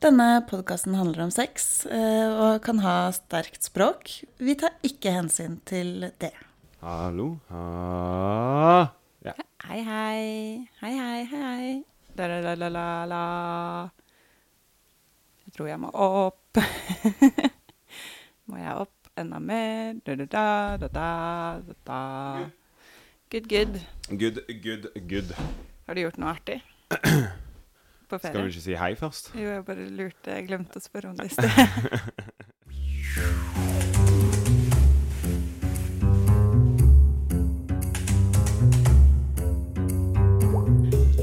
Denne podkasten handler om sex eh, og kan ha sterkt språk. Vi tar ikke hensyn til det. Hallo? Ha. Ja. Hei, hei. Hei, hei, hei. Da, La, la, la, la. Jeg tror jeg må opp. må jeg opp enda mer? Da, da, da, da, da, da, da. Good, good. Good, good, good. Har du gjort noe artig? På Skal ferie? vi ikke si hei først? Jo, jeg bare lurte. Jeg glemte å spørre om det i sted.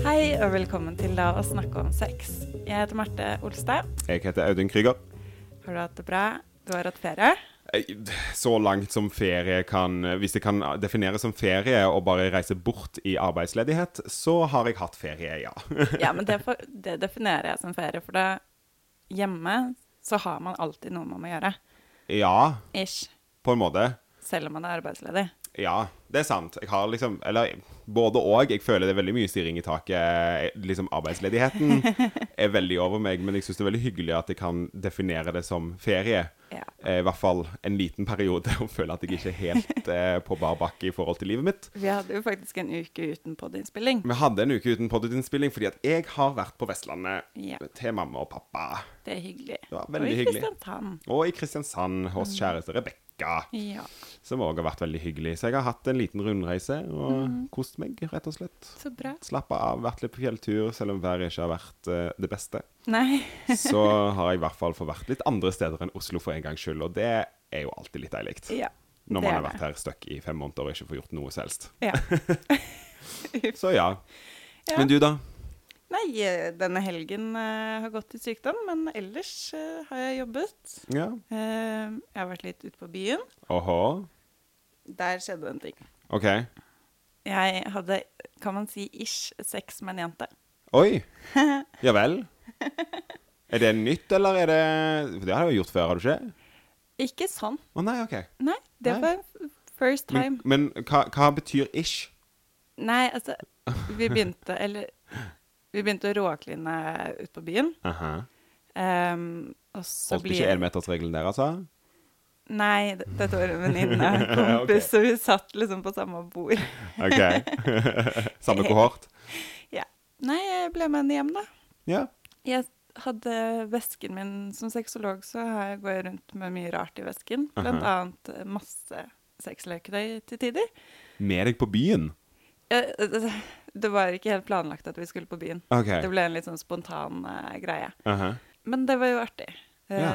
Hei og velkommen til Da å snakke om sex. Jeg heter Marte Olstad. Jeg heter Audun Krüger. Har du hatt det bra? Du har hatt ferie? Eh, Så langt som ferie kan Hvis det kan defineres som ferie og bare reise bort i arbeidsledighet, så har jeg hatt ferie, ja. Ja, men det, for, det definerer jeg som ferie, for det, hjemme så har man alltid noe man må gjøre. Ja, Ish. på en måte. Selv om man er arbeidsledig. Ja, det er sant. Jeg har liksom Eller både og. Jeg føler det er veldig mye stirring i taket. Liksom Arbeidsledigheten er veldig over meg, men jeg syns det er veldig hyggelig at jeg kan definere det som ferie. Ja. Eh, I hvert fall en liten periode, og føle at jeg ikke er helt eh, på bar bakke i forhold til livet mitt. Vi hadde jo faktisk en uke uten podiinnspilling. Vi hadde en uke uten podiinnspilling fordi at jeg har vært på Vestlandet Ja. til mamma og pappa. Det er hyggelig. Det var veldig og i hyggelig. Kristiansand. Og i Kristiansand hos kjæreste Rebekka, Ja, som òg har vært veldig hyggelig. Så jeg har hatt en liten rundreise og kost meg, rett og slett. så bra. Slappa av, vært litt på fjelltur, selv om været ikke har vært uh, det beste. Nei, Så har jeg i hvert fall fått vært litt andre steder enn Oslo for en gangs skyld, og det er jo alltid litt deilig. ja. Når man har vært her stuck i fem måneder og ikke får gjort noe som helst. Ja. Så ja. Ja. Men du, da? Nei, eh, denne helgen uh, har gått i sykdom, men ellers uh, har jeg jobbet. Ja. Uh, jeg har vært litt ute på byen. Åhå. Der skjedde en ting. OK. Jeg hadde, kan man si, ish sex med en jente. Oi. Ja vel. Er det nytt, eller er det det har jeg jo gjort før, har du ikke? Ikke sånn. Å nei, OK. Nei, det Nei. var first time. Men, men hva, hva betyr ish? Nei, altså, vi begynte, eller Vi begynte å råkline ute på byen. Uh -huh. um, og så Holdt blir ikke énmetersregelen der, altså? Nei, dette var en venninne, kompis, okay. så vi satt liksom på samme bord. OK. Samme kohort? Ja. Nei, jeg ble med henne hjem, da. Ja. Jeg hadde vesken min som sexolog, så har jeg, går jeg rundt med mye rart i vesken. Blant Aha. annet eh, masse sexleketøy til tider. Med deg på byen? Uh, Det var ikke helt planlagt at vi skulle på byen. Okay. Det ble en litt sånn spontan uh, greie. Aha. Men det var jo artig. Eh, Ja.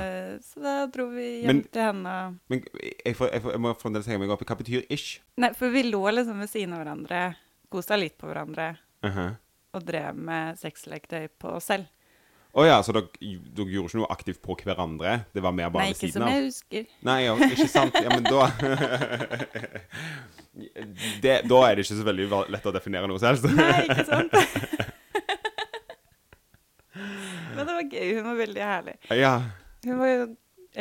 Så da dro vi hjem Men- til henne. Men jeg, får, jeg, får, jeg må fremdeles henge meg opp i hva betyr ish? Nei, for vi lå liksom ved siden av hverandre, kosa litt på hverandre -huh. og drev med sexleketøy på oss selv. Å ja, så dere, dere gjorde ikke noe aktivt på hverandre? Det var mer bare Nei, ved ikke som jeg husker. Nei, ja, ikke sant? Ja, men da det, Da er det ikke så veldig lett å definere noe selv. Nei, ikke sant? Men det var gøy. Hun var veldig herlig. Ja, Hun var jo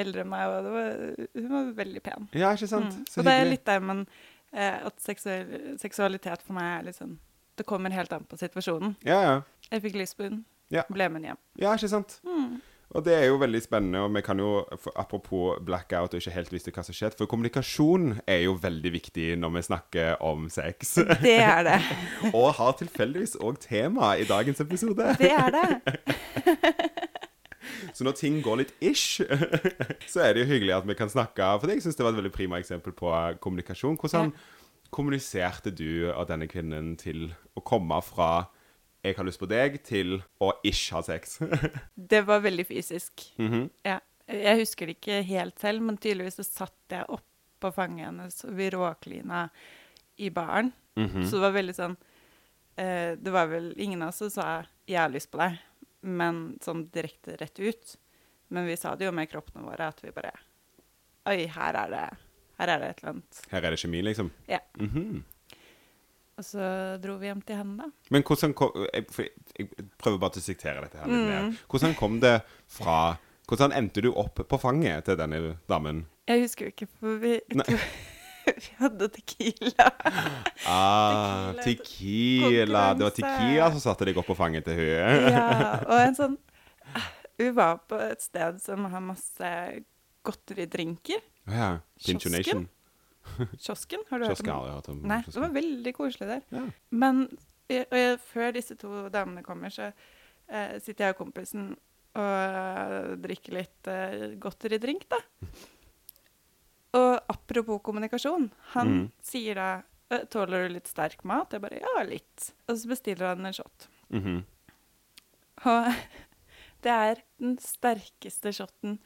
eldre enn meg, og det var, hun var veldig pen. ja ikke sant? Mm. Så Og det er litt der, men eh, at seksuell, seksualitet for meg er litt sånn Det kommer helt an på situasjonen. Ja, ja. Jeg fikk lyst på henne. Ja. Ble med hjem. ja, ikke sant? Mm. Og det er jo veldig spennende, og vi kan jo, apropos blackout og ikke helt visste hva som skjedde, for kommunikasjon er jo veldig viktig når vi snakker om sex. Det er det. og har tilfeldigvis òg tema i dagens episode. Det er det. Så når ting går litt ish, så er det jo hyggelig at vi kan snakke For jeg syns det var et veldig prima eksempel på kommunikasjon. Hvordan kommuniserte du og denne kvinnen til å komme fra 'jeg har lyst på deg' til å ikke ha sex? Det var veldig fysisk. Mhm. Ja. Jeg husker det ikke helt selv, men tydeligvis så satt jeg oppå fanget hennes, og vi råklina i baren. Mhm. Så det var veldig sånn eh, Det var vel ingen av oss som sa 'jeg har lyst på deg', men sånn direkte rett ut. Men vi sa det jo med kroppene våre, at vi bare Oi, her er det, her er det et eller annet. Her er det kjemi, liksom. Ja. Mhm. Og så dro vi hjem til henne, da. Men hvordan kom jeg, jeg prøver bare til å siktere dette her litt Mm. mer. Hvordan kom det fra Hvordan endte du opp på fanget til denne damen? Jeg husker jo ikke, for vi, vi hadde tequila. Ah, Tequila. tequila. Det var tequila som satte deg opp på fanget til hun. Ja, og en sånn Vi var på et sted som har masse godteridrinker. Oh ja. Pinchonation. Kiosken, har du Kiosken hørt om. Nei, det var veldig koselig der. Ja. Men eh, og jeg, før disse to damene kommer, så eh, sitter jeg og kompisen og eh, drikker litt eh, godteridrink, da. Og apropos kommunikasjon, han mm. sier da «Øh, Tåler du litt sterk mat? Jeg bare ja, litt. Og så bestiller han en shot. Mhm. Og det er den sterkeste shoten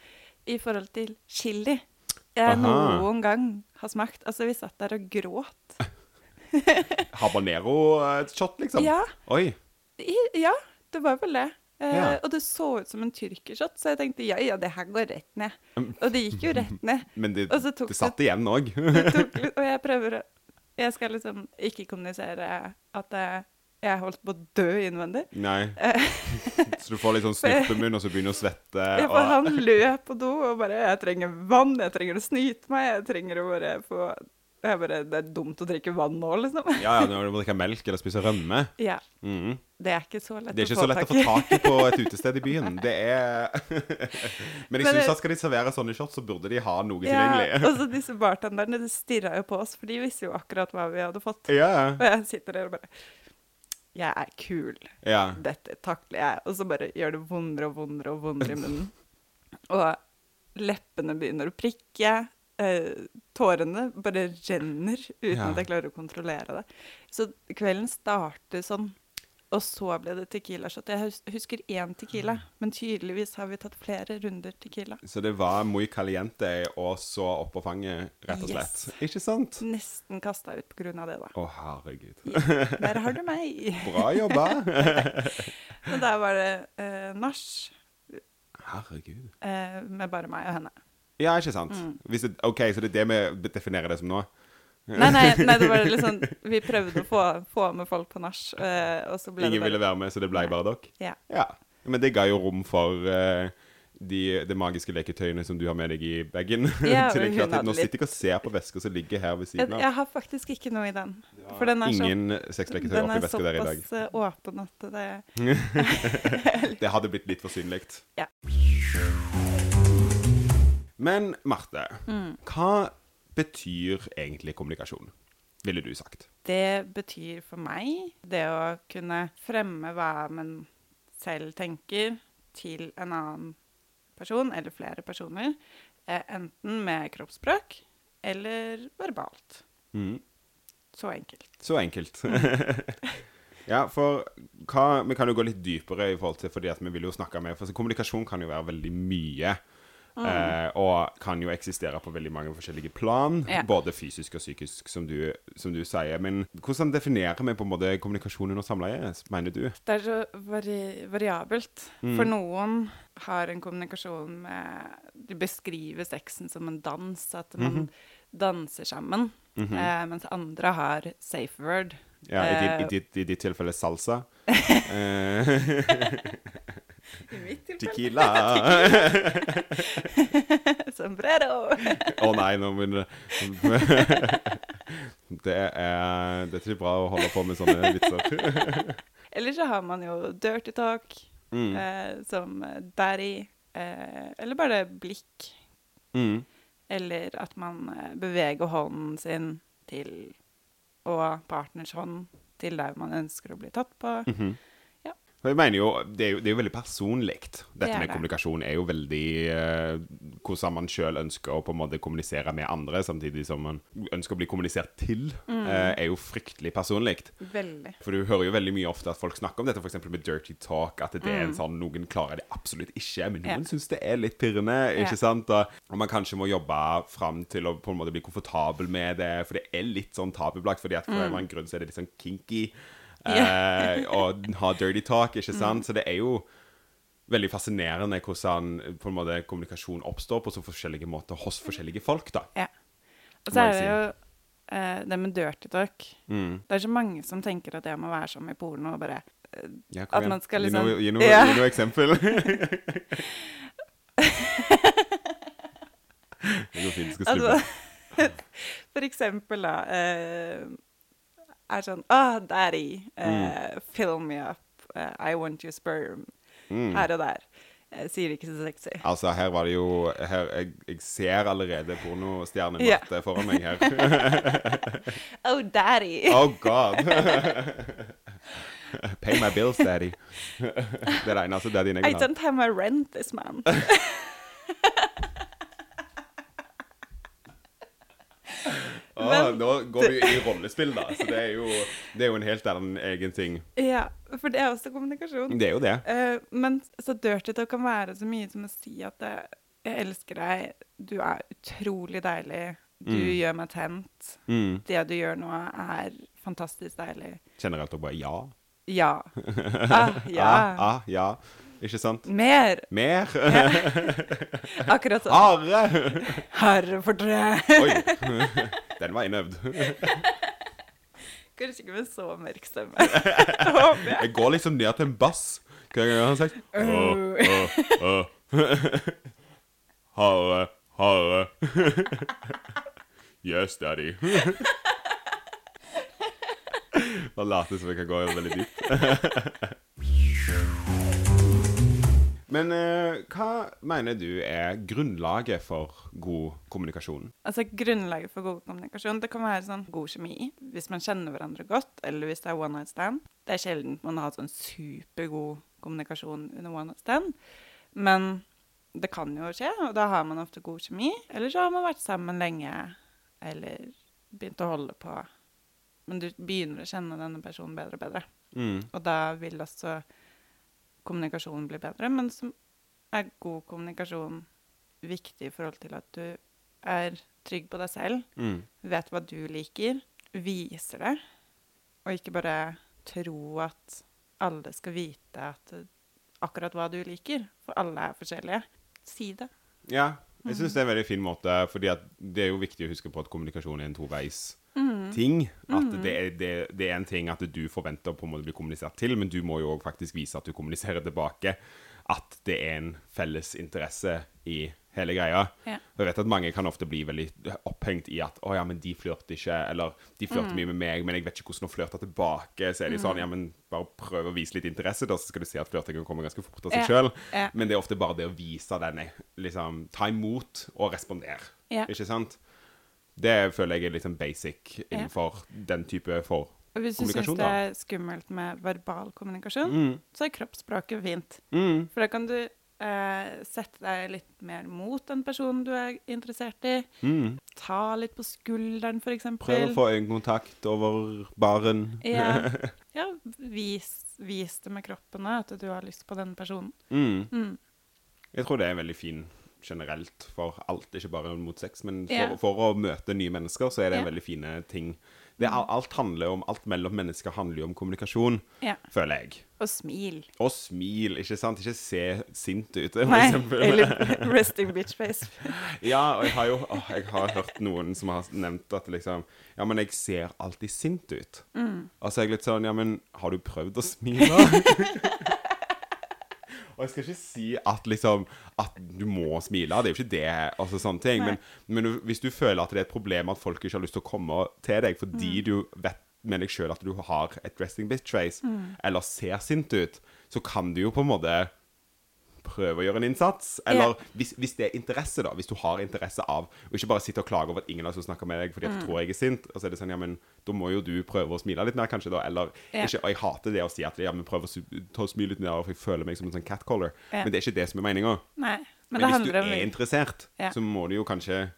i forhold til chili jeg Aha. noen gang har smakt. Altså, vi satt der og gråt. Habanero-shot, liksom? Ja, Oi. i, ja det var vel det. Eh, Ja. Og det så ut som en tyrkershot, så jeg tenkte ja, ja, det her går rett ned. Mm. Og det gikk jo rett ned. Men det, det satt igjen òg. Det og jeg prøver å Jeg skal liksom ikke kommunisere at eh, jeg holdt på å dø innvendig. Nei. Eh, Så du får litt sånn snuppemunn, og så begynner du å svette. Ja, for Og, han løp på do og bare 'Jeg trenger vann, jeg trenger å snyte meg, jeg trenger å bare få jeg bare, Det er dumt å drikke vann nå, liksom. ja, ja, når du må drikke melk eller spise rømme. Ja. Mhm. Det er ikke så lett å så lett å få tak i på et utested i byen. Det er Men jeg syns at skal de servere sånne shots, så burde de ha noe Ja, tilgjengelig. og så disse bartenderne de stirra jo på oss, for de visste jo akkurat hva vi hadde fått. Ja. Og jeg sitter der og bare Jeg er kul. ja. Dette takler jeg. Og så bare gjør det vondere og vondere og vondere i munnen. Og leppene begynner å prikke. Eh, tårene bare renner uten Ja. at jeg klarer å kontrollere det. Så kvelden starter sånn. Og så ble det Tequila-shot. Jeg husker én Tequila, men tydeligvis har vi tatt flere runder Tequila. Så det var muy caliente og så opp på fanget, rett og Yes. slett. Ikke sant? Nesten kasta ut på grunn av det, da. Å, herregud. Der har du meg! Bra jobba. Og der var det eh, nach Herregud. eh, med bare meg og henne. Ja, ikke sant? Mm. Det, OK, så det er det vi definerer det som nå? Nei, nei, nei, det var liksom Vi prøvde å få, få med folk på nach, eh, og så ble Ingen det ville være med, så det ble bare dere? Ja. ja. Men det ga jo rom for uh, de, de magiske leketøyene som du har med deg i bagen. Ja, Til hun hadde Nå sitter jeg og ser på veska som ligger her ved siden av. jeg har faktisk ikke noe i den. For den er, Ingen sexleketøy oppi veska der i dag. Den er såpass eh, åpen at det Det hadde blitt litt for synlig. Ja. Men Marte, Mm. hva betyr egentlig kommunikasjon? Ville du sagt? Det betyr for meg det å kunne fremme hva man selv tenker til en annen person, eller flere personer, eh, enten med kroppsspråk eller verbalt. Mm. Så enkelt. Så enkelt. ja, for hva, vi kan jo gå litt dypere i forhold til fordi at vi vil jo snakke med For kommunikasjon kan jo være veldig mye. Eh, og kan jo eksistere på veldig mange forskjellige plan, Ja. både fysisk og psykisk, som du, som du sier. Men hvordan definerer vi på en måte kommunikasjon under samleie, mener du? Det er så vari variabelt. Mm. For noen har en kommunikasjon med De beskriver sexen som en dans, at man Mhm. danser sammen. -hmm. eh, mens andre har safe word. Ja, i, ditt, eh, i, ditt, I ditt tilfelle salsa. I mitt tequila. Sombrero! Å nei, nå begynner det er, det er ikke bra å holde på med sånne vitser. Eller så har man jo dirty talk, Mm. eh, som daddy. Eh, eller bare blikk. Mm. Eller at man eh, beveger hånden sin til Og partners hånd til der man ønsker å bli tatt på. Mm Ja. For jeg mener jo, det er jo, det er jo veldig personlig. Dette Det med det. kommunikasjon er jo veldig eh, hvordan man sjøl ønsker å på en måte kommunisere med andre, samtidig som man ønsker å bli kommunisert til, Mm. eh, er jo fryktelig personlig. Veldig. For du hører jo veldig mye ofte at folk snakker om dette, f.eks. med dirty talk, at det er en Mm. sånn Noen klarer det absolutt ikke, men noen noen syns det er litt pirrende, ikke yeah. sant? Og, og man kanskje må jobbe fram til å på en måte bli komfortabel med det, for det er litt sånn tabubelagt, fordi at for en annen grunn så er det litt sånn kinky Mm. Eh, å ha dirty talk, ikke Mm. sant? Så det er jo veldig fascinerende hvordan på en måte kommunikasjon oppstår på så forskjellige måter hos forskjellige folk, da. Ja. Og så er det jo eh, det med dirty talk. Mm. Det er så mange som tenker at det må være som i porno. og bare eh, Ja, At man skal liksom- gi noe, Ja. noe eksempel. det går fint, skal slutte. Altså, for eksempel, da eh, Er sånn Oh, daddy, eh, fill me up. Uh, I want your sperm. Mm. Her og der. Jeg sier ikke så sexy. Altså, her var det jo her, jeg, jeg ser allerede pornostjernen Marte yeah. foran meg her. Oh, daddy! Oh god. Pay my bills, daddy. Det er det eneste daddyen jeg I vil ha. don't have my rent this month. Åh, Men- nå går vi jo i rollespill, da. Så det er jo, det er jo en helt annen egen ting. ja, for det er også kommunikasjon. Det er jo det. Uh, men så dirty talk kan være så mye som å si at det, jeg elsker deg, du er utrolig deilig, du Mm. gjør meg tent, Mm. det du gjør nå er fantastisk deilig. Kjenner at hun bare ja. Ja. Ah, ja. Ah, ah, ja. Ikke sant? Mer. Mer? Akkurat sånn. Harre! Harre for tre. Oi. Den var innøvd. Kanskje ikke med så mørk stemme. Håper jeg. Jeg går liksom ned til en bass. Hva har han sagt? Åh, åh, åh. Hare, hare. Yes, daddy. Bare late som jeg kan gå veldig dypt. Men eh, hva mener du er grunnlaget for god kommunikasjon? Altså Grunnlaget for god kommunikasjon det kan være sånn god kjemi. Hvis man kjenner hverandre godt, eller hvis det er one night stand. Det er sjelden man har sånn supergod kommunikasjon under one night stand. Men det kan jo skje, og da har man ofte god kjemi. Eller så har man vært sammen lenge, eller begynt å holde på. Men du begynner å kjenne denne personen bedre og bedre. Mm. Og da vil også kommunikasjonen blir bedre. Men som er god kommunikasjon viktig i forhold til at du er trygg på deg selv, Mm. vet hva du liker, viser det, og ikke bare tro at alle skal vite at akkurat hva du liker, for alle er forskjellige. Si det. Ja, jeg syns det er en veldig fin måte, fordi det er jo viktig å huske på at kommunikasjon er en toveis ting. At det, er, det, det er en ting at du forventer på en måte å bli kommunisert til, men du må jo òg faktisk vise at du kommuniserer tilbake. At det er en felles interesse i hele greia. Ja. Jeg vet at mange kan ofte bli veldig opphengt i at 'Å ja, men de flørter ikke', eller 'De flørter mye med meg, men jeg vet ikke hvordan å flørte tilbake'. Så er de sånn 'Ja, men bare prøv å vise litt interesse, da, så skal du se at flørtingen kommer ganske fort av seg sjøl'. Ja. Men det er ofte bare det å vise denne liksom, Ta imot og respondere. Ja. Ikke sant? Det føler jeg er sånn basic innenfor den type for hvis du syns det er skummelt med verbal kommunikasjon, Mm. så er kroppsspråket fint. Mm. For da kan du eh, sette deg litt mer mot den personen du er interessert i. Mm. Ta litt på skulderen, for Prøv å få øyekontakt over baren. Ja, ja vis, vis det med kroppene at du har lyst på den personen. Mm. Mm. Jeg tror det er veldig fin generelt for alt, ikke bare mot sex, men for, yeah. for å møte nye mennesker, så er det en veldig fine ting. Det alt handler om, alt mellom mennesker handler jo om kommunikasjon, Ja. føler jeg. Og smil. Og smil, ikke sant? Ikke se sint ut, for Nei, eksempel. eller resting bitch face. Ja, og jeg har jo å, jeg har hørt noen som har nevnt at liksom Ja, men jeg ser alltid sint ut. Mm. Og så er jeg litt sånn Ja, men har du prøvd å smile? og jeg skal ikke si at liksom At du må smile. Det er jo ikke det. Altså sånne ting. Men, men hvis du føler at det er et problem at folk ikke har lyst til å komme til deg fordi Mm. du vet med deg sjøl at du har et dressing bitch face, Mm. eller ser sint ut, så kan du jo på en måte prøve å gjøre en innsats. Eller yeah. hvis, hvis det er interesse, da. Hvis du har interesse av Og ikke bare sitte og klage over at ingen av oss snakker med deg fordi at Mm. du tror jeg er sint. Og så er det sånn, ja, men da må jo du prøve å smile litt mer, kanskje, da. Eller yeah. ikke Og jeg hater det å si at ja, men prøv å ta smile litt mer, for jeg føler meg som en sånn catcaller. Yeah. Men det er ikke det som er meninga. Men, men, hvis du om er interessert, Ja. så må du jo kanskje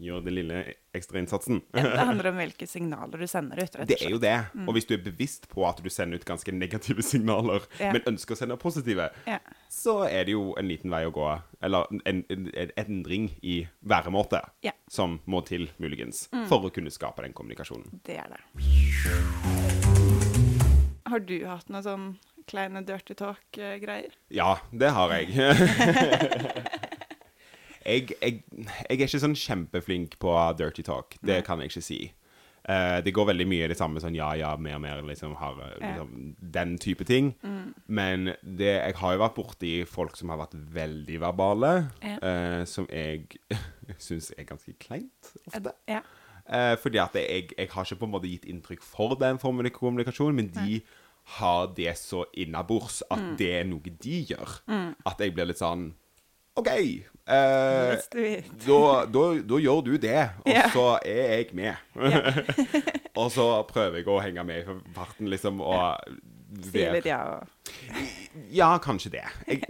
gjøre den lille ekstra innsatsen. ja, Det handler om hvilke signaler du sender ut. rett og Det er jo det. det. Og hvis du er bevisst på at du sender ut ganske negative signaler, Ja. men ønsker å sende positive, Ja. så er det jo en liten vei å gå. Eller en, en, en endring i væremåte Ja. som må til, muligens, for å kunne skape den kommunikasjonen. Det er det. Har du hatt noe sånn kleine dirty talk-greier? Ja, det har jeg. jeg, jeg. Jeg er ikke sånn kjempeflink på dirty talk. Det kan jeg ikke si. Uh, det går veldig mye det samme sånn ja, ja, mer, mer, liksom, har, eh, liksom den type ting. Men det, jeg har jo vært borti folk som har vært veldig verbale, Ja. uh, som jeg syns er ganske kleint ofte. Ja. Uh, fordi at jeg, jeg har ikke på en måte gitt inntrykk for den formen for kommunikasjon, men de har det så innabords at Mm. det er noe de gjør. At jeg blir litt sånn OK. eh, da, da, da gjør du det, og yeah. så er jeg med. og så prøver jeg å henge med i farten, liksom, og Sier litt ja og Ja, kanskje det. Jeg,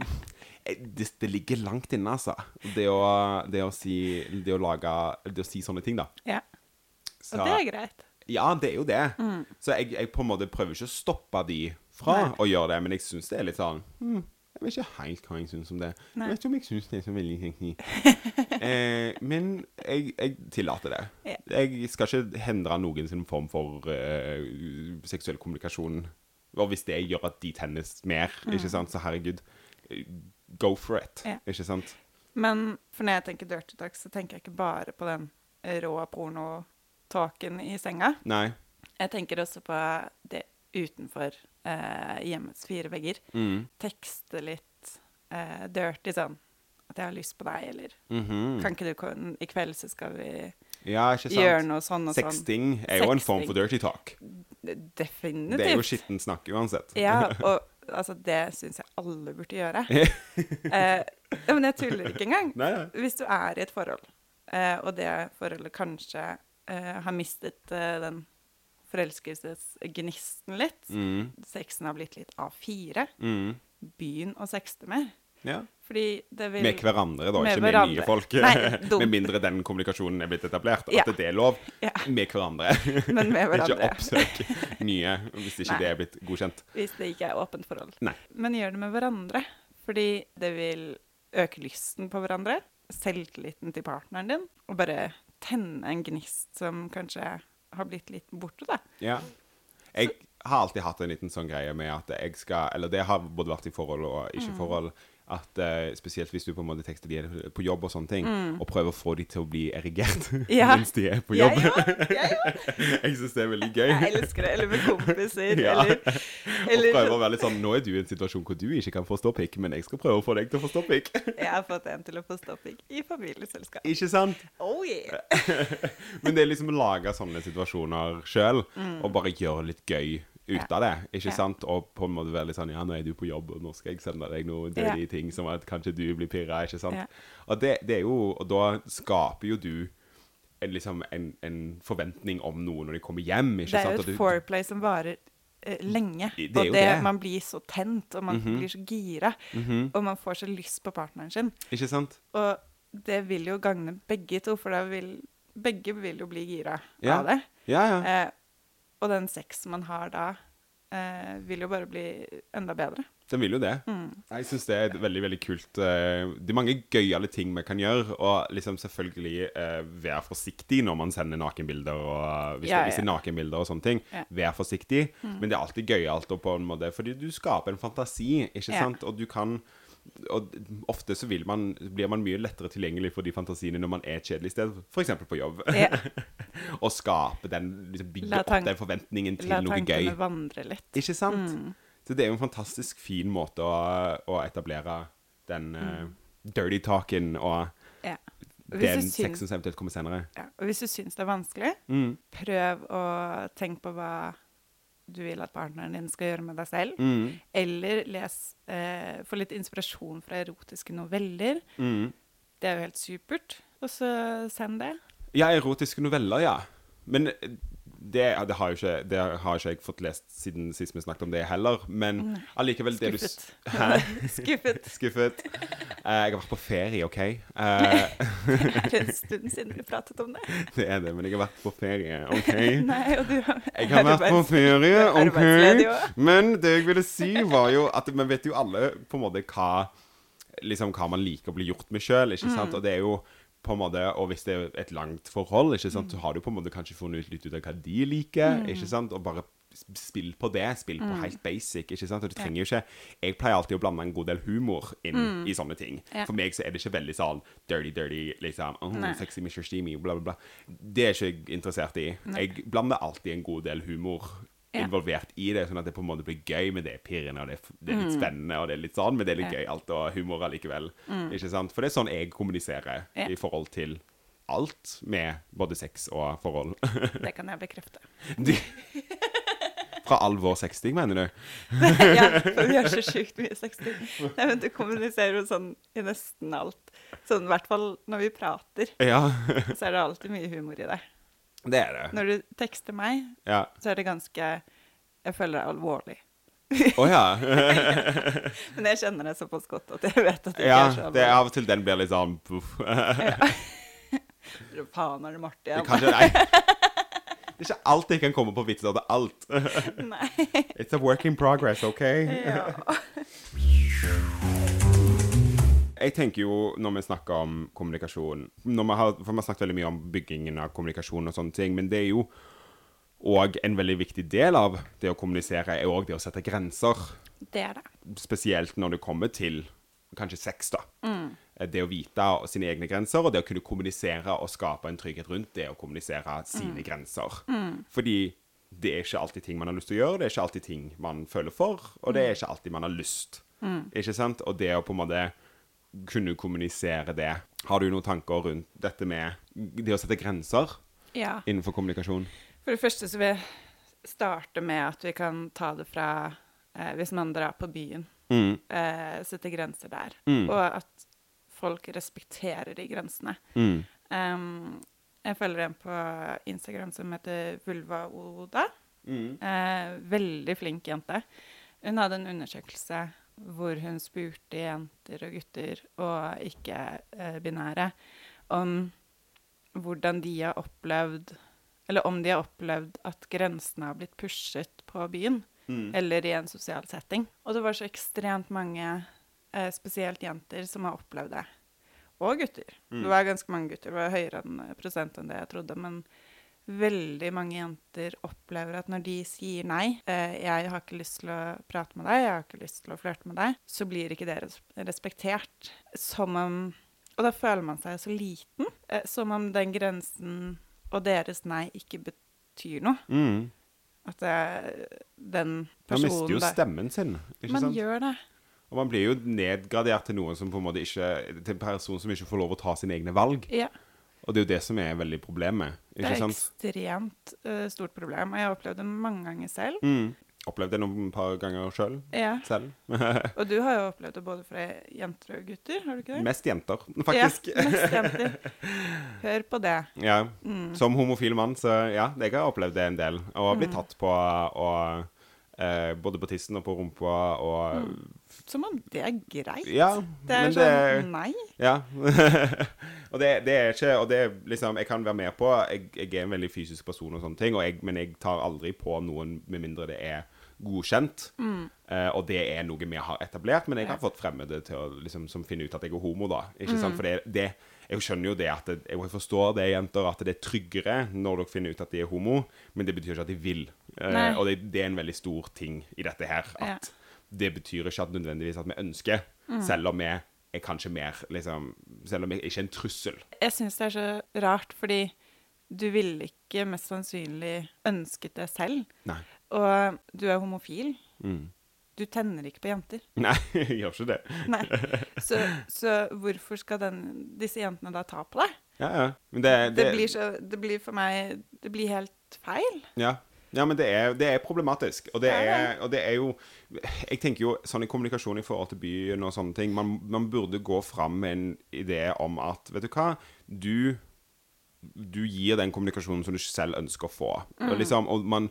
det, det ligger langt inne, altså. Det å, det å si Det å lage Det å si sånne ting, da. Ja. Så, Og det er greit. Ja, det er jo det. Så jeg, jeg på en måte prøver ikke å stoppe de fra Nei. å gjøre det, men jeg syns det er litt sånn hm, Jeg vet ikke helt hva jeg syns om det. Nei. Jeg vet ikke om jeg syns det er så veldig kjekt. eh, men jeg, jeg tillater det. Ja. Jeg skal ikke hindre noen sin form for eh, seksuell kommunikasjon. Og hvis det gjør at de tennes mer, ikke sant, så herregud, go for it. Mm. Ja. Ikke sant? Men for når jeg tenker dirty talk, så tenker jeg ikke bare på den rå porno-talken i senga. Nei. Jeg tenker også på det utenfor eh, hjemmets fire vegger. Mm. Tekste litt eh, dirty sånn at jeg har lyst på deg, eller Mhm. kan ikke du komme i kveld, så skal vi Ja, ikke sant? gjøre noe sånn og sånn. Sexting er jo en form for dirty talk. Definitivt. Det er jo skitten snakk uansett. Ja, og altså, det syns jeg alle burde gjøre. eh, men jeg tuller ikke engang. Nei, nei. Hvis du er i et forhold, eh, og det forholdet kanskje eh, har mistet eh, den forelskelsesgnisten litt, Mm. sexen har blitt litt A4, Mm. begynn å sexte mer. Ja. Fordi det vil Med hverandre, da, Med ikke med hverandre. nye folk. Nei, med mindre den kommunikasjonen er blitt etablert. At Ja. det er lov. Ja. Med hverandre. Men med hverandre. ikke oppsøk nye hvis ikke Nei. det er blitt godkjent. Hvis det ikke er åpent forhold. Nei. Men gjør det med hverandre. Fordi det vil øke lysten på hverandre, selvtilliten til partneren din, og bare tenne en gnist som kanskje har blitt litt borte, da. Ja. Jeg har alltid hatt en liten sånn greie med at jeg skal Eller det har både vært i forhold og Mm. ikke forhold. At uh, Spesielt hvis du på en måte tekster de på jobb og sånne ting, og prøver å få de til å bli erigert Mm. Ja. mens de er på jobb. Ja, òg! jeg syns det er veldig gøy. Jeg elsker det. Eller med kompiser. Ja. Eller, Og eller prøve å være litt sånn Nå er du i en situasjon hvor du ikke kan få ståpikk, men jeg skal prøve å få deg til å få ståpikk. Jeg har fått en til å få stoppikk i familieselskap. ikke sant? Oh yeah! Men det er liksom å lage sånne situasjoner sjøl, og bare gjøre litt gøy ut Mm. Av det. ikke Ja. sant? Og på en måte være litt sånn Ja, nå er du på jobb, og nå skal jeg sende deg noen Ja. ting som at kanskje du blir pirra, ikke sant? Ja. Og det, det er jo Og da skaper jo du en, liksom en, en forventning om noe når de kommer hjem, ikke sant? Det er sant? jo et du- foreplay som varer eh, lenge. Det og det, det. man blir så tent, og man Mhm. blir så gira. Mhm. Og man får så lyst på partneren sin. Ikke sant? Og det vil jo gagne begge to, for da vil begge vil jo bli gira Ja. av det. Ja, ja. Eh, og den sex man har da, eh, vil jo bare bli enda bedre. Den vil jo det. Mm. Jeg syns det er et veldig veldig kult eh, Det er mange gøyale ting vi kan gjøre. Og liksom selvfølgelig eh, være forsiktig når man sender nakenbilder. Og hvis, Ja, det, hvis det er nakenbilder og sånne ting. Ja. Mm. Vær forsiktig. Men det er alltid gøyalt å på en måte Fordi du skaper en fantasi, ikke sant? Og du kan og ofte så man, blir man mye lettere tilgjengelig for de fantasiene når man er kjedelig sted, f.eks. på jobb. Ja. og skape den, liksom bygge opp den forventningen til noe gøy. La tankene vandre litt. Ikke sant? Mm. Så det er jo en fantastisk fin måte å, å etablere den eh, dirty talken og Ja. Den sexen som eventuelt kommer senere. ja. og hvis du syns det er vanskelig, Mm. prøv å tenke på hva du vil at partneren din skal gjøre med deg selv. Mm. Eller les, eh, få litt inspirasjon fra erotiske noveller. Mm. Det er jo helt supert. Og så send det. Ja, erotiske noveller, ja. Men det, det, har ikke, det har ikke jeg fått lest siden sist vi snakket om det heller. Men allikevel det du Skuffet. Hæ? Skuffet. Skuffet. Uh, jeg har vært på ferie, OK? Eh, Det er en stund siden vi pratet om det. det er det, men jeg har vært på ferie, OK? Nei, og du har, Jeg har vært på ferie, OK? Men det jeg ville si, var jo at vi vet jo alle på en måte hva Liksom hva man liker å bli gjort med sjøl, ikke Mm. sant? Og det er jo på en måte, Og hvis det er et langt forhold, ikke Mm. så har du på en måte kanskje funnet litt ut av hva de liker, ikke sant? Og bare sp- spill på det. Spill på helt basic, ikke sant? Og du Mm. Trenger jo ikke Jeg pleier alltid å blande en god del humor inn i sånne ting. Ja. For meg så er det ikke veldig sånn dirty, dirty, liksom oh, Nei. Sexy Mr. Steamy, bla, bla, bla. Det er ikke jeg interessert i. Jeg blander alltid en god del humor. Involvert i det, sånn at det på en måte blir gøy, men det er pirrende, og det er, det er litt spennende, og det er litt sånn, men det er litt Mm. Mm. gøy alt, og humor allikevel. Ikke sant? For det er sånn jeg kommuniserer i forhold til alt med både sex og forhold. Det kan jeg bekrefte. De- Fra all vår sexting, mener du? ja, for vi har så sjukt mye sexting. Nei, men du kommuniserer jo sånn i nesten alt. Sånn i hvert fall når vi prater, Ja, så er det alltid mye humor i det. Det er det. Når du tekster meg, Ja. så er det ganske Jeg føler det er alvorlig. Å ja. Men jeg kjenner det såpass godt at jeg vet at det ja. ikke er så Det alvorlig. av og til den blir litt sånn puff. Faen, er det Martin igjen? Kanskje nei. Det er ikke alltid jeg kan komme på vitser er alt. Nei. It's a work in progress, OK? Ja. Jeg tenker jo, når vi snakker om kommunikasjon vi har, For vi har snakket veldig mye om byggingen av kommunikasjon og sånne ting, men det er jo òg en veldig viktig del av det å kommunisere, er òg det å sette grenser. Det er det. Spesielt når det kommer til kanskje sex, da. Mm. Eh, Det å vite sine egne grenser, og det å kunne kommunisere og skape en trygghet rundt det å kommunisere sine Mm. grenser. Fordi det er ikke alltid ting man har lyst til å gjøre, det er ikke alltid ting man føler for, og Mm. det er ikke alltid man har lyst. Ikke sant? Og det å på en måte kunne kommunisere det. Har du noen tanker rundt dette med det å sette grenser Ja. innenfor kommunikasjon? For det første så vil jeg starte med at vi kan ta det fra eh, hvis man drar på byen. Mm. Eh, sette grenser der. Mm. Og at folk respekterer de grensene. Mm. Um, jeg følger en på Instagram som heter Vulva-Oda. Mm. Eh, veldig flink jente. Hun hadde en undersøkelse hvor hun spurte jenter og gutter, og ikke-binære, om hvordan de har opplevd Eller om de har opplevd at grensene har blitt pushet på byen, Mm. eller i en sosial setting. Og det var så ekstremt mange, eh, spesielt jenter, som har opplevd det. Og gutter. Mm. Det var ganske mange gutter. Det var høyere enn prosent enn det jeg trodde. Men veldig mange jenter opplever at når de sier nei, eh, 'jeg har ikke lyst til å prate med deg, jeg har ikke lyst til å flørte med deg', så blir ikke det respektert. Som om Og da føler man seg så liten. Eh, som om den grensen og deres nei ikke betyr noe. Mm. At det, den personen Man mister jo stemmen sin, ikke Man sant? gjør det. Og man blir jo nedgradert til noen som på en måte ikke Til en person som ikke får lov å ta sine egne valg. Ja. Og det er jo det som er veldig problemet. Det er sant? ekstremt uh, stort problem. Og jeg har opplevd det mange ganger selv. Mm. Opplevd det noen par ganger sjøl. Ja. Selv. Og du har jo opplevd det både fra jenter og gutter, har du ikke det? Mest jenter, faktisk. Ja, mest jenter. Hør på det. Ja. Mm. Som homofil mann, så ja, jeg har opplevd det en del. Og blitt Mm. tatt på og uh, både på tissen og på rumpa og Som om det er greit. Ja, Mm. Det er men sånn det Nei. Ja. og det, det er ikke Og det liksom Jeg kan være med på jeg, jeg er en veldig fysisk person og sånne ting, og jeg, men jeg tar aldri på noen med mindre det er godkjent. Eh, og det er noe vi har etablert, men jeg har Mm. Fått fremmede til å, liksom, som finner ut at jeg er homo, da. Ikke Mm. sant? For det, det Jeg skjønner jo det at det, Jeg forstår det, jenter, at det er tryggere når dere finner ut at de er homo, men det betyr ikke at de vil. Uh, og det, det er en veldig stor ting i dette her. At Ja. Det betyr ikke at nødvendigvis at vi ønsker, Mm. selv om vi er kanskje mer liksom, Selv om vi ikke er en trussel. Jeg syns det er så rart, fordi du ville ikke mest sannsynlig ønsket det selv. Nei. Og du er homofil. Mm. Du tenner ikke på jenter. Nei, jeg gjør ikke det. Nei. Så, så hvorfor skal den, disse jentene da ta på deg? Ja, ja. Men det, Det, blir så Det blir for meg Det blir helt feil. Ja. Ja, men det er, det er problematisk. Og det er, og det er jo Jeg tenker jo sånn i kommunikasjon i forhold til byen og sånne ting Man, man burde gå fram med en idé om at Vet du hva? Du du gir den kommunikasjonen som du selv ønsker å få. Mm. Og liksom, og man,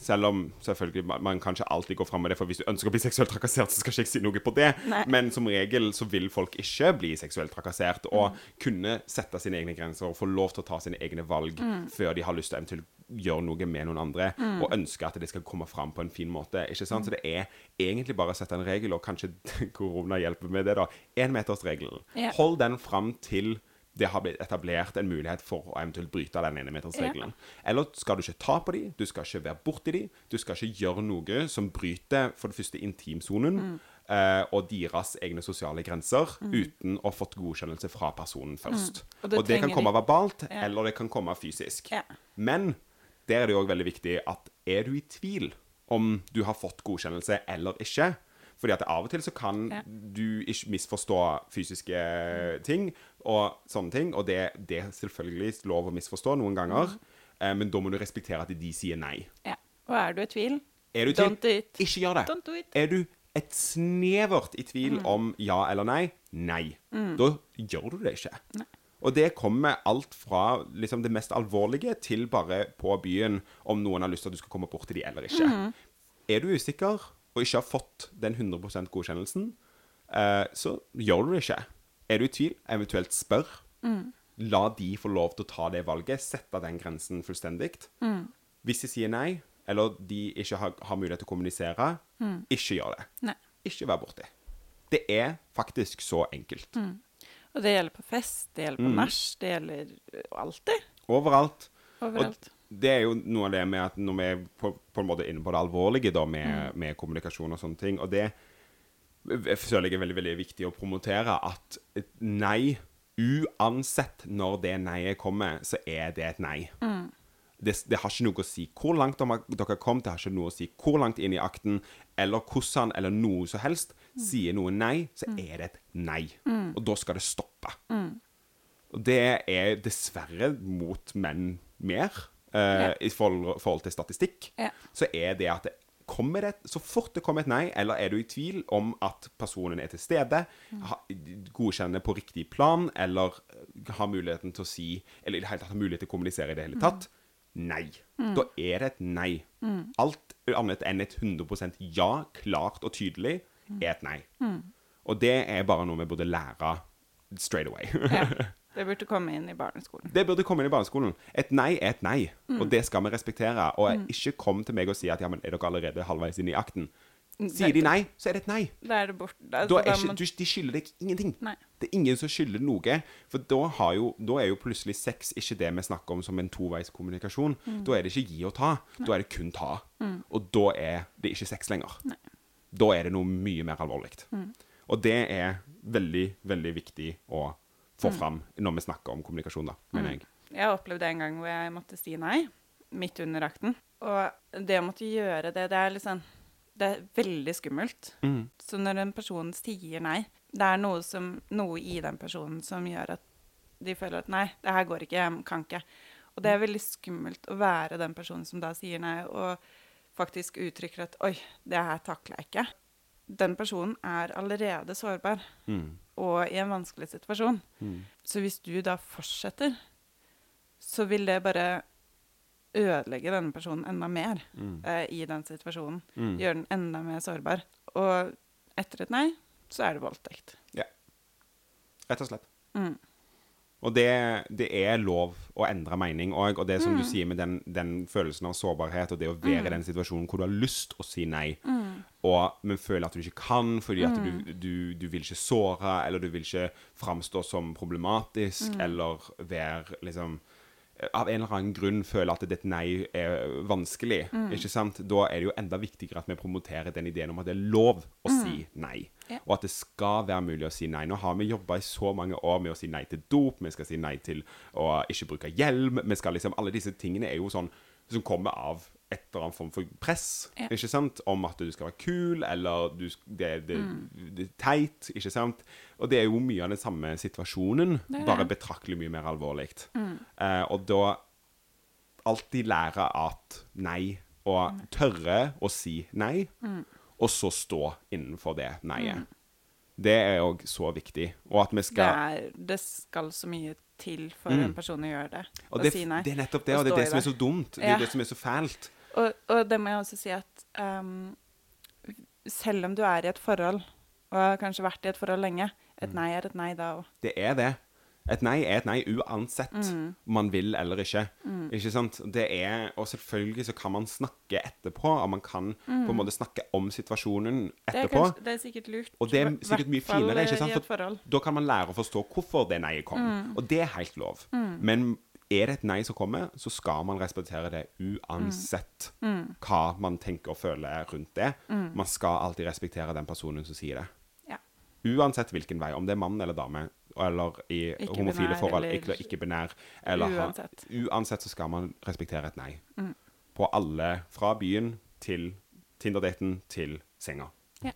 selv om selvfølgelig man, man kan ikke alltid gå fram med det, for hvis du ønsker å bli seksuelt trakassert, så skal ikke jeg si noe på det. Nei. Men som regel så vil folk ikke bli seksuelt trakassert, og Mm. kunne sette sine egne grenser og få lov til å ta sine egne valg Mm. før de har lyst til å eventuelt gjøre noe med noen andre, og ønsker at det skal komme fram på en fin måte. ikke sant? Så det er egentlig bare å sette en regel, og kanskje korona hjelper med det, da. Énmetersregelen. Yeah. Hold den fram til det har blitt etablert en mulighet for å eventuelt bryte den enemetersregelen. Eller skal du ikke ta på dem, du skal ikke være borti dem, du skal ikke gjøre noe som bryter for det første intimsonen eh, og deres egne sosiale grenser uten å ha fått godkjennelse fra personen først. Og Og det det, kan komme verbalt, Ja. eller det kan komme fysisk. Ja. Men der er det òg veldig viktig at er du i tvil om du har fått godkjennelse eller ikke fordi at av og til så kan Ja. du ikke misforstå fysiske ting og sånne ting, og det, det er selvfølgelig lov å misforstå noen ganger, Mm. eh, men da må du respektere at de sier nei. Ja. Og er du i tvil, Er du tvil, Don't do it. ikke gjør det. Don't do it. Er du et snevert i tvil Mm. om ja eller nei, nei. Da gjør du det ikke. Og det kommer alt fra liksom, det mest alvorlige til bare på byen om noen har lyst til at du skal komme bort til de eller ikke. Mm. Er du usikker og ikke har fått den 100 godkjennelsen, eh, så gjør du det ikke. Er du i tvil, eventuelt spør. Mm. La de få lov til å ta det valget, sette den grensen fullstendig. Mm. Hvis de sier nei, eller de ikke har, har mulighet til å kommunisere, ikke gjør det. Nei. Ikke vær borti. Det er faktisk så enkelt. Mm. Og det gjelder på fest, det gjelder på nach, det gjelder ø, alltid. Overalt. Overalt. Og det er jo noe av det med at når vi er på, på en måte inne på det alvorlige da, med, med kommunikasjon og sånne ting, og det jeg føler jeg er veldig, veldig viktig å promotere, at nei, uansett når det nei-et kommer, så er det et nei. Det, det har ikke noe å si hvor langt dere har kommet, det har ikke noe å si hvor langt inn i akten, eller hvordan, eller noe som helst. Sier noe nei, så er det et nei. Og da skal det stoppe. Og det er dessverre mot menn mer, eh, i forhold, forhold til statistikk. Ja. Så er det at det kommer det, så fort det kommer et nei, eller er du i tvil om at personen er til stede, ha, godkjenner på riktig plan, eller eh, har muligheten til å si, eller i det hele tatt har mulighet til å kommunisere i det hele tatt, nei. Da er det et nei. Alt annet enn et 100% ja, klart og tydelig, er et nei. Og det er bare noe vi burde lære straight away. Ja. Det burde komme inn i barneskolen. Det burde komme inn i barneskolen. Et nei er et nei, Mm. og det skal vi respektere. Og ikke kom til meg og si at ja, men er dere allerede halvveis inn i akten? Sier de nei, så er det et nei. Da er det borte. Da Altså, er ikke, du, de skylder deg ingenting. Nei. Det er ingen som skylder noe. For da, har jo, da er jo plutselig sex ikke det vi snakker om som en toveiskommunikasjon. Mm. Da er det ikke gi og ta. Da er det kun ta. Og da er det ikke sex lenger. Da er det noe mye mer alvorlig. Mm. Og det er veldig, veldig viktig å få Mm. fram når vi snakker om kommunikasjon, da, mener jeg. Jeg opplevde en gang hvor jeg måtte si nei, midt under akten. Og det å måtte gjøre det, det er liksom Det er veldig skummelt. Mm. Så når en person sier nei, det er noe, som, noe i den personen som gjør at de føler at nei, det her går ikke, jeg kan ikke. Og det er veldig skummelt å være den personen som da sier nei, og faktisk uttrykker at oi, det her takler jeg ikke. Den personen er allerede sårbar Mm. og i en vanskelig situasjon. Mm. Så hvis du da fortsetter, så vil det bare ødelegge denne personen enda mer Mm. eh, i den situasjonen. Mm. Gjøre den enda mer sårbar. Og etter et nei, så er det voldtekt. Rett og slett. Mm. Og det, det er lov å endre mening òg. Og det som du Mm. sier med den, den følelsen av sårbarhet, og det å være i den situasjonen hvor du har lyst å si nei, Mm. og, men føler at du ikke kan fordi at du, du, du vil ikke såre, eller du vil ikke framstå som problematisk, Mm. eller være liksom av en eller annen grunn føler at et nei er vanskelig, Mm. ikke sant? Da er det jo enda viktigere at vi promoterer den ideen om at det er lov å si nei. Mm. Ja. Og at det skal være mulig å si nei. Nå har vi jobba i så mange år med å si nei til dop, vi skal si nei til å ikke bruke hjelm. Vi skal liksom, Alle disse tingene er jo sånn som kommer av et eller annet form for press, Ja. ikke sant? Om at du skal være kul, eller du, det, det, Mm. det er teit, ikke sant? Og det er jo mye av den samme situasjonen, Det bare det. betraktelig mye mer alvorlig. Mm. Eh, og da alltid lære at nei, og Mm. tørre å si nei, og så stå innenfor det neiet. Mm. Det er òg så viktig. Og at vi Det, skal er, det skal så mye til for Mm. en person å gjøre det. Og å det, si nei. det er nettopp det, Og og det er det som er så dumt. Det er Ja. det som er så fælt. Og, og det må jeg også si at um, selv om du er i et forhold, og har kanskje vært i et forhold lenge, et Mm. nei er et nei da òg. Det er det. Et nei er et nei uansett Mm. om man vil eller ikke. Ikke sant? Det er, Og selvfølgelig så kan man snakke etterpå, og man kan på en måte snakke om situasjonen Det, er etterpå. kanskje- det er sikkert lurt. Og det er sikkert mye finere, ikke eh, sant? For-. Da kan man lære å forstå hvorfor det nei kom. Og det er helt lov. Men er det et nei som kommer, så skal man respektere det uansett hva man tenker og føler rundt det. Man skal alltid respektere den personen som sier det. Ja. Uansett hvilken vei, om det er mann eller dame, eller i Ikke-binær homofile forhold, eller- ikke, ikke-binær eller ha- Uansett. Uansett så skal man respektere et nei. Mm. På alle, fra byen til Tinder-daten til senga. Ja.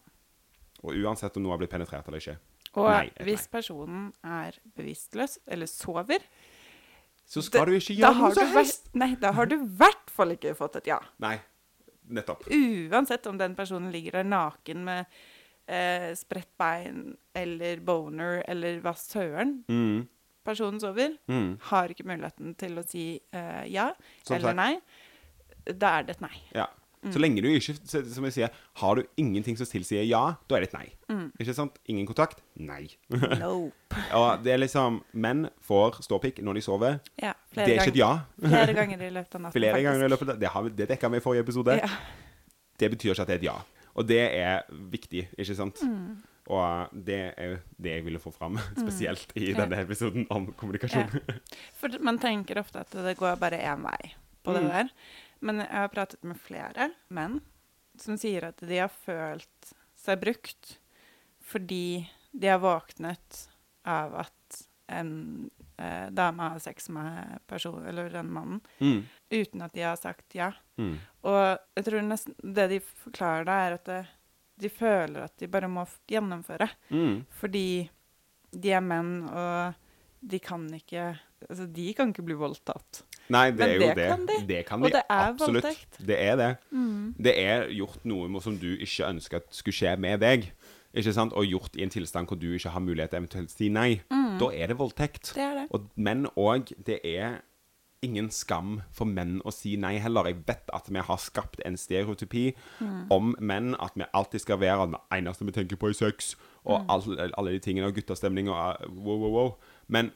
Og uansett om noe har blitt penetrert eller ikke. Og Nei, hvis personen er bevisstløs eller sover, Så skal du ikke gjøre noe som helst. Nei, da har du i hvert fall ikke fått et ja. Nei. Nettopp. Uansett om den personen ligger der naken med eh, spredt bein eller boner eller hva søren Mm. personen sover, Mm. har ikke muligheten til å si eh, ja Som eller sagt. nei. Da er det et nei. Ja. Mm. Så lenge du ikke Som jeg sier, har du ingenting som tilsier ja, da er det et nei. Mm. Ikke sant? Ingen kontakt? Nei. Nope. Og det er liksom Menn får ståpikk når de sover. Ja, Det er ikke et ja. flere ganger i løpet av natten. Flere ganger i løpet av Det, har vi- det dekka vi i forrige episode. Ja. Det betyr ikke at det er et ja. Og det er viktig, ikke sant? Mm. Og det er jo det jeg ville få fram, spesielt i Ja. denne episoden om kommunikasjon. For man tenker ofte at det går bare én vei på det Mm. der. Men jeg har pratet med flere menn som sier at de har følt seg brukt fordi de har våknet av at en eh, dame har sex med person, eller den mannen Mm. uten at de har sagt ja. Mm. Og jeg tror nesten det de forklarer da, er at det, de føler at de bare må gjennomføre. Mm. Fordi de er menn, og de kan ikke Altså, de kan ikke bli voldtatt. Nei, det Men er jo det kan de. Det kan Og det er absolutt. voldtekt. Det er det. Mm. Det er gjort noe som du ikke ønsker at skulle skje med deg. Ikke sant? Og gjort i en tilstand hvor du ikke har mulighet til eventuelt å si nei. Da er det voldtekt. Mm. Det er det. Og men òg. Det er ingen skam for menn å si nei heller. Jeg vet at vi har skapt en stereotypi Mm. om menn. At vi alltid skal være det eneste vi tenker på, er sex. Og Mm. alle, alle de tingene. Og guttastemning og uh, wow, wow, wow. Men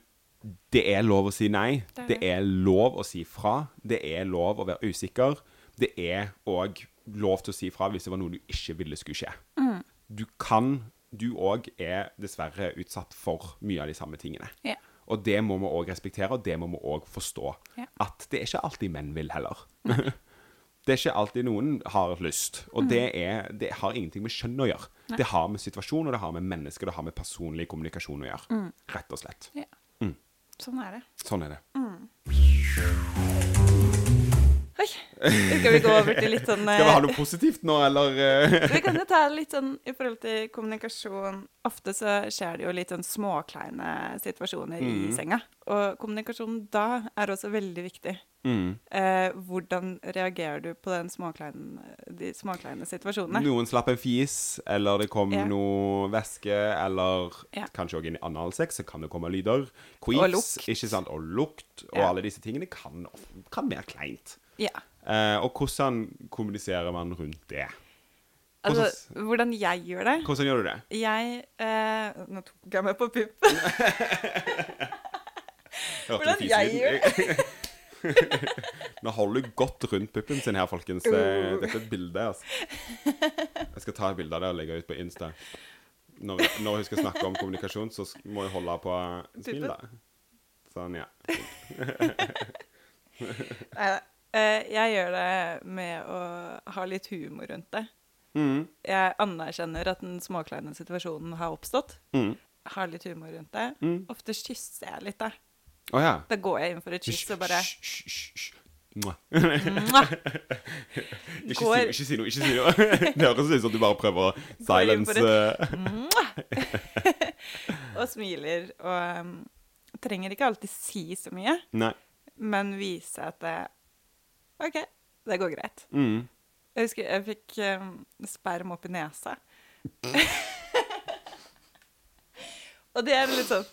det er lov å si nei. Det er Det det. er lov å si fra. Det er lov å være usikker. Det er òg lov til å si fra hvis det var noe du ikke ville skulle skje. Mm. Du kan Du òg er dessverre utsatt for mye av de samme tingene. Yeah. Og det må vi òg respektere, og det må vi òg forstå. Yeah. At det er ikke alltid menn vil heller. det er ikke alltid noen har lyst. Og det, er, det har ingenting med kjønn å gjøre. Det har med situasjon, og det har med mennesker, det har med personlig kommunikasjon å gjøre. Rett og slett. Ja. Mm. Sånn er det. Sånn er det. Oi. Skal vi gå over til litt sånn Skal vi ha eh, noe positivt nå, eller? eh? Vi kan jo ta litt sånn i forhold til kommunikasjon. Ofte så skjer det jo litt sånn småkleine situasjoner i Mm. senga. Og kommunikasjon da er også veldig viktig. Mm. Eh, hvordan reagerer du på den småkleine, de småkleine situasjonene? Noen slapp en fis, eller det kom Ja. noe væske, eller Ja. kanskje òg en i analsex, så kan det komme lyder. Og Queefs, lukt. ikke sant, og lukt, og Ja. alle disse tingene kan, kan være kleint. Ja. Eh, og hvordan kommuniserer man rundt det? Altså, hvordan jeg gjør det Hvordan gjør du det? Jeg eh, Nå tok jeg meg på puppen. Hvordan jeg gjør det? Nå holder du godt rundt puppen sin her, folkens. Eh, Dette er et bilde, altså. Jeg skal ta et bilde av det og legge ut på Insta. Når, når hun skal snakke om kommunikasjon, så må hun holde på smilet. Sånn, ja. Neida. Eh, jeg gjør det med å ha litt humor rundt det. Mm, Jeg anerkjenner at den småkleine situasjonen har oppstått. mm. Har litt humor rundt det. Mm. Ofte kysser jeg litt, da. Oh, ja. Da går jeg inn for et kyss og bare. Mwah. Mwah! Ikke, Går- si, ikke si noe, ikke si noe. Det høres ut som du bare prøver å silence eh, og smiler. Og um, trenger ikke alltid si så mye, Nei. men vise at det OK, det går greit. Mm. Jeg husker jeg fikk um, sperm opp i nesa. og det er litt sånn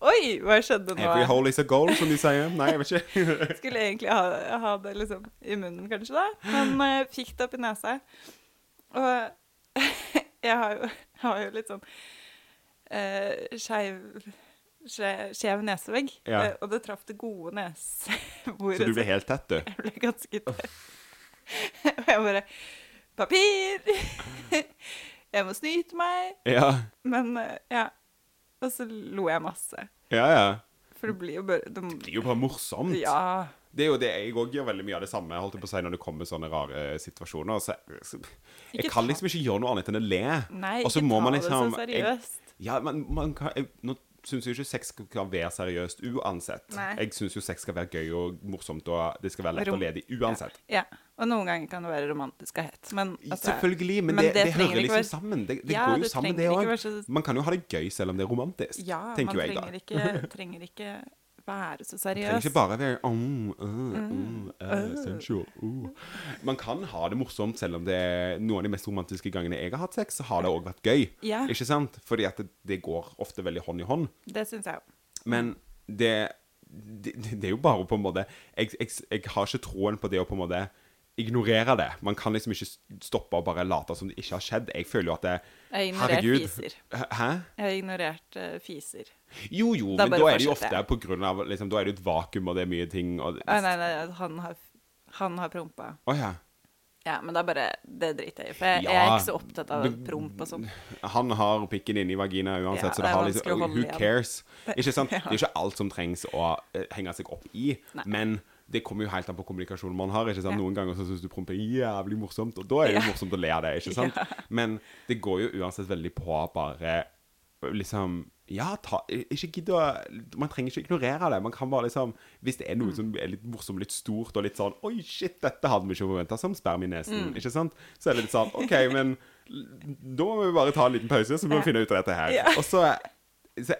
Oi, hva skjedde nå? Every hole is a goal, som de sier. Nei, jeg vet ikke. Skulle egentlig ha, ha det liksom i munnen, kanskje, da. Men uh, fikk det opp i nesa. Og jeg har jo, har jo litt sånn uh, skeiv Skjev nesevegg. Ja. Eh, og det traff det gode neseboret. Så du ble helt tett, du. Jeg ble ganske tett. og jeg bare Papir! jeg må snyte meg. Ja, Men uh, ja. Og så lo jeg masse. ja. ja. For det blir jo bare de, Det blir jo bare morsomt. Ja. Det er jo det jeg òg gjør veldig mye av det samme holdt jeg på å si, når det kommer sånne rare situasjoner. Så, så, jeg kan liksom ikke gjøre noe annet enn å le. Nei, ikke ta man det liksom- så jeg- seriøst. Ja, men man kan, jeg, Nå syns jo ikke sex skal være seriøst uansett. Nei. Jeg syns jo sex skal være gøy og morsomt, og det skal være lett Rom- ledig uansett. Ja. Og noen ganger kan det være romantisk og hett. Men, altså, Selvfølgelig, men, men det, det det, hører liksom være- sammen. Det, det Ja, går jo sammen, det òg. så- Man kan jo ha det gøy selv om det er romantisk, Ja, tenker jo jeg da. Ja, man trenger ikke være så seriøs. trenger ikke bare være mm, uh, uh, uh. Man kan ha det morsomt, selv om det er noen av de mest romantiske gangene jeg har hatt sex, så har det òg vært gøy. Ja. Ikke sant? Fordi at det, det går ofte veldig hånd i hånd. Det syns jeg jo. Men det, det, det er jo bare på en måte jeg, jeg, jeg har ikke troen på det å på en måte ignorere det. Man kan liksom ikke stoppe og bare late som det ikke har skjedd. Jeg føler jo at det Jeg Herregud. fiser. Hæ? Jeg har ignorert eh, fiser. Jo, jo, Da men da er det jo ofte på grunn av liksom, Da er det jo et vakuum, og det er mye ting og Nei, nei, nei, han har, han har prompa. Oh, ja. Ja, men da bare Det driter jeg i, for jeg, jeg er ikke så opptatt av promp og sånn. Han har pikken inni vagina uansett, Ja, så det det er har liksom Who igjen. cares? Ikke sant? Det er ikke alt som trengs å eh, henge seg opp i, Nei. men det kommer jo helt an på kommunikasjonen man har. ikke sant? Ja. Noen ganger så syns du promp er jævlig morsomt, og da er det jo morsomt å le av det. ikke sant? Men det går jo uansett veldig på bare liksom Ja, ta, ikke gidd å Man trenger ikke ignorere det. Man kan bare liksom Hvis det er Mm. noe som er litt morsomt, litt stort, og litt sånn Oi, shit, dette hadde vi ikke forventa, som sperm i Mm. Ikke sant? Så er det litt sånn OK, men da må vi bare ta en liten pause, så må vi Ja. finne ut av dette her. Ja. Og så, så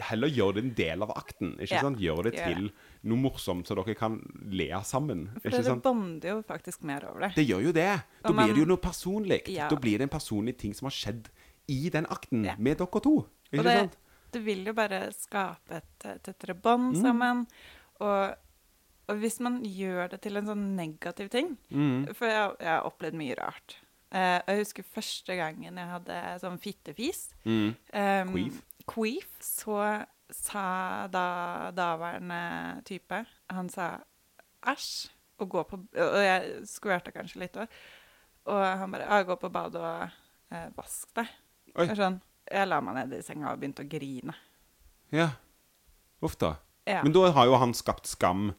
heller gjør det en del av akten. Ikke Ja, sant? Gjør det til til noe morsomt, så dere kan le sammen. For dere sant? bonder jo faktisk mer over det. Det gjør jo det. Da man- blir det jo noe personlig. Ja. Da blir det en personlig ting som har skjedd i den akten Ja. med dere to. Ikke Og det, sant? det vil jo bare skape et tettere bånd Mm. sammen. Og, og hvis man gjør det til en sånn negativ ting Mm. For jeg, jeg har opplevd mye rart. Eh, jeg husker første gangen jeg hadde sånn fittefis. Mm. Um, Queef. Queef. Så sa da daværende type Han sa æsj og gå på Og jeg skvørte kanskje litt òg. Og han bare «Å, 'Gå på badet og eh, vask deg'. Jeg, sånn, jeg la meg ned i senga og begynte å grine. Ja. Uff da. Ja. Men da har jo han skapt skam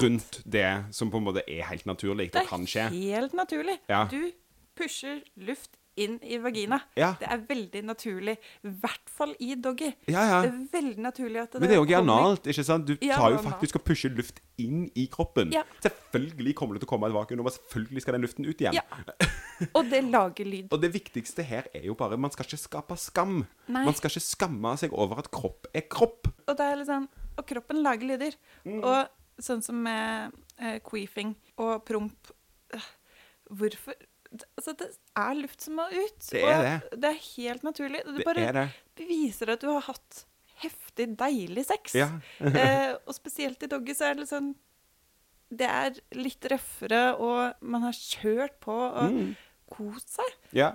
rundt det som på en måte er helt naturlig det skje. er helt naturlig. Ja. Du pusher luft inn i vagina. Ja. Det er veldig naturlig. I hvert fall i doggy. Ja, ja. Det er veldig naturlig at det Men det er jo analt, ikke sant? Du tar jo faktisk og pusher luft inn i kroppen. Ja. Selvfølgelig kommer det til å komme et vakuum, og selvfølgelig skal den luften ut igjen. Ja. Og det lager lyd. Og det viktigste her er jo bare Man skal ikke skape skam. Nei. Man skal ikke skamme seg over at kropp er kropp. Og, det er litt sånn, og kroppen lager lyder. Mm. Og sånn som med eh, queefing og promp øh, Hvorfor Altså, det er luft som må ut. Det er det. det er helt naturlig. Det, Det bare det. beviser at du har hatt heftig deilig sex. Ja. eh, og spesielt i doggy så er det litt sånn Det er litt røffere, og man har kjørt på og Mm. kost seg. Ja.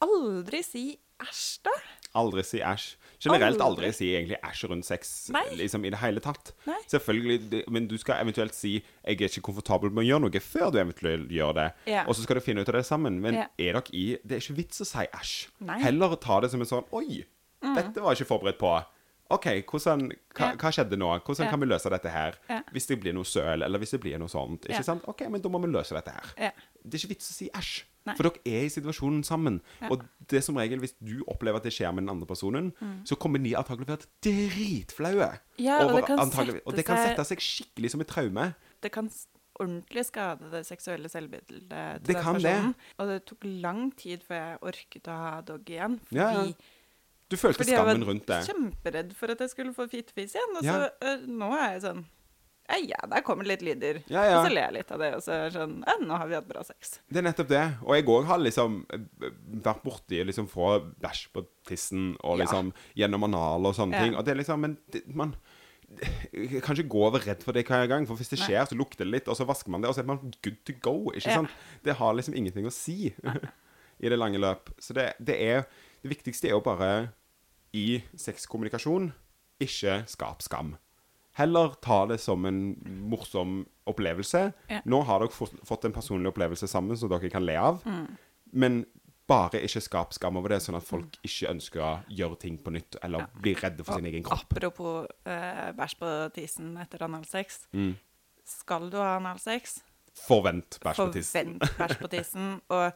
Aldri si æsj, da. Aldri si æsj. Generelt aldri, Aldri. si egentlig æsj rundt sex liksom i det hele tatt. Nei. Selvfølgelig, Men du skal eventuelt si 'jeg er ikke komfortabel med å gjøre noe', før du eventuelt gjør det. Ja. Og så skal du finne ut av det sammen. Men Ja. er dere i Det er ikke vits å si æsj. Mm. Heller ta det som en sånn 'oi, dette var jeg ikke forberedt på'. OK, hvordan, hva, hva skjedde nå? Hvordan kan vi løse dette her? Hvis det blir noe søl, eller hvis det blir noe sånt. Ikke sant? OK, men da må vi løse dette her. Det er ikke vits å si æsj. Nei. For dere er i situasjonen sammen. Ja. Og det som regel, hvis du opplever at det skjer med den andre personen, så kommer de antagelig vært dritflaue. Mm. Ja, og det kan og det kan sette seg skikkelig som et traume. Det kan ordentlig skade det seksuelle selvbildet til Det den kan det. personen. Og det tok lang tid før jeg orket å ha dog igjen. Fordi, Ja. Du følte fordi jeg var skammen rundt det. kjemperedd for at jeg skulle få fittefis igjen. Og så øh, nå er jeg sånn ja, ja, der kommer litt lyder. Ja, ja. Og så ler jeg litt av det, og så er sånn Ja, nå har vi hatt bra sex. Det er nettopp det. Og jeg òg har liksom eh, vært borti liksom få bæsj på tissen og liksom gjennom anal og sånne ting. Og det er liksom Men det, man jeg kan ikke gå over redd for det hver gang, for hvis det Nei. skjer, så lukter det litt, og så vasker man det, og så er man good to go. Ikke sant? Det har liksom ingenting å si i det lange løp. Så det, det er Det viktigste er jo bare i sexkommunikasjon ikke skap skam. Heller ta det som en morsom opplevelse. Ja. Nå har dere fått, en personlig opplevelse sammen som dere kan le av. Mm. Men bare ikke skap skam over det, sånn at folk ikke ønsker å gjøre ting på nytt, eller Ja. blir redde for sin egen kropp. Apropos eh, bæsj på tisen etter analsex. Mm. Skal du ha analsex? Forvent bæsj på tissen. Forvent bæsj på tissen. Og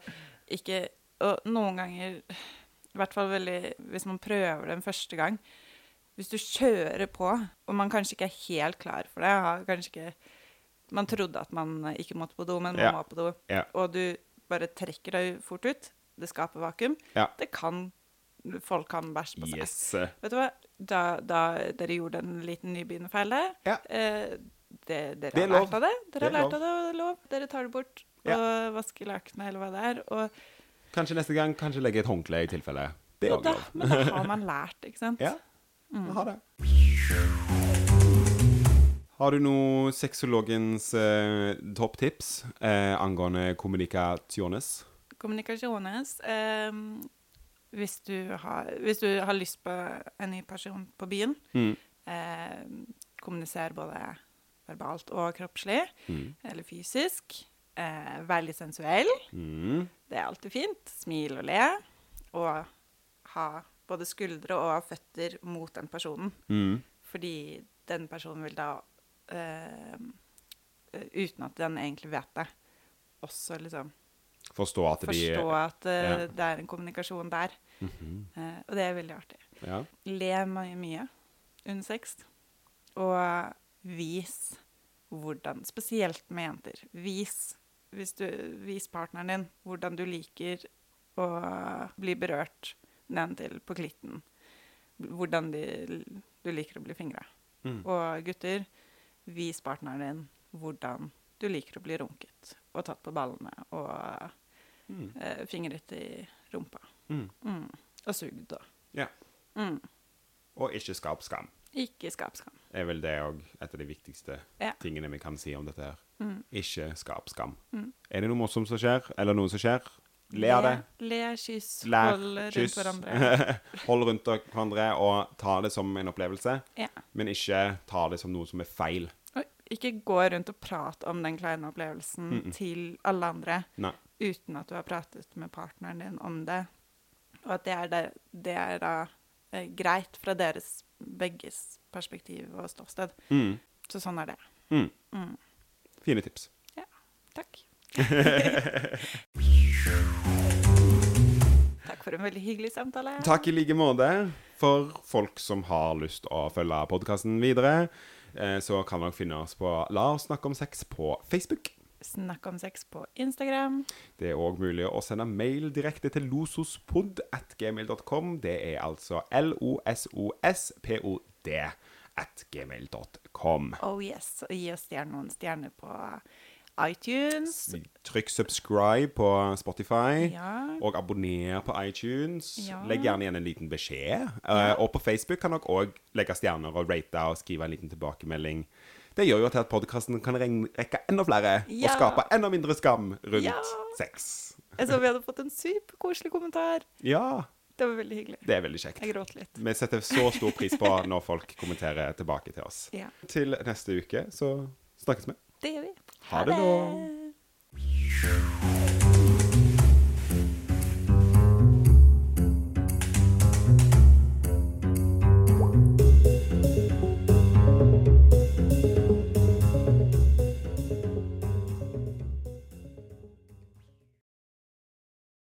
ikke Og noen ganger, i hvert fall veldig hvis man prøver det en første gang Hvis du kjører på, og man kanskje ikke er helt klar for det har kanskje ikke Man trodde at man ikke måtte på do, men man Ja. må på do. Ja. Og du bare trekker deg fort ut. Det skaper vakuum. Ja. Det kan folk kan bæsje på seg. Yes. Vet du hva? Da, da dere gjorde en liten nybegynnerfeil der Ja. eh, det, Dere Det har lært av det. Dere Det har lært av det, og det er lov. Dere tar det bort og vasker lakenet, eller hva det er. Og, Kanskje neste gang kanskje legge et håndkle i tilfelle. Det er òg lov. men da har man lært, ikke sant? Ja. Mm. Ha det. Har du noe sexologens eh, topptips eh, angående kommunikasjones? Kommunikasjones eh, hvis, du har, hvis du har lyst på en ny person på byen, Mm. eh, kommuniser både verbalt og kroppslig, Mm. eller fysisk. Eh, Vær litt sensuell. Mm. Det er alltid fint. Smil og le. Og ha både skuldre og føtter mot den personen. Mm. Fordi den personen vil da, eh, uten at den egentlig vet det, også liksom Forstå at de forstå at eh, ja. det er en kommunikasjon der. Mm -hmm. uh, og det er veldig artig. Ja. Le mye, mye under sex. Og vis hvordan Spesielt med jenter. Vis, hvis du, vis partneren din hvordan du liker å bli berørt nedentil på klitten. Hvordan de, du liker å bli fingra. Mm. Og gutter, vis partneren din hvordan du liker å bli runket og tatt på ballene og Mm. eh, fingret i rumpa. Mm. Mm. Og sugd og Ja. mm. Og ikke skap skam. Ikke skapskam. er vel det òg et av de viktigste Ja. tingene vi kan si om dette her. Mm. Ikke skap skam. Mm. Er det noe morsomt som skjer, eller noe som skjer, le av det. Le, kyss, Lær, hold rundt kyss. hverandre. Hold rundt hverandre og ta det som en opplevelse, Ja. men ikke ta det som noe som er feil. Og ikke gå rundt og prate om den kleine opplevelsen Mm-mm. til alle andre Nei. uten at du har pratet med partneren din om det. Og at det er, det, det er da eh, greit fra deres begges perspektiv og ståsted. Mm. Så sånn er det. Mm. Mm. Fine tips. Takk. Takk for en veldig hyggelig samtale. Takk i like måte. For folk som har lyst å følge podkasten videre, eh, så kan dere finne oss på La oss snakke om sex på Facebook. Snakk om sex på Instagram. Det er òg mulig å sende mail direkte til losospod.gmail.com. Det er altså L-O-S-O-S-P-O-D at gmail.com. Oh yes. Og gi oss gjerne noen stjerner på iTunes. Trykk subscribe på Spotify. Ja. Og abonner på iTunes. Ja. Legg gjerne igjen en liten beskjed. Ja. Uh, og på Facebook kan dere òg legge stjerner og rate og skrive en liten tilbakemelding. Det gjør jo til at podkasten kan rekke enda flere og skape enda mindre skam rundt sex. Jeg så vi hadde fått en superkoselig kommentar. Ja, Det var veldig hyggelig. det er veldig kjekt. Jeg gråt litt. Vi setter så stor pris på når folk kommenterer tilbake til oss. Til neste uke så snakkes vi. det gjør vi. Ha det nå.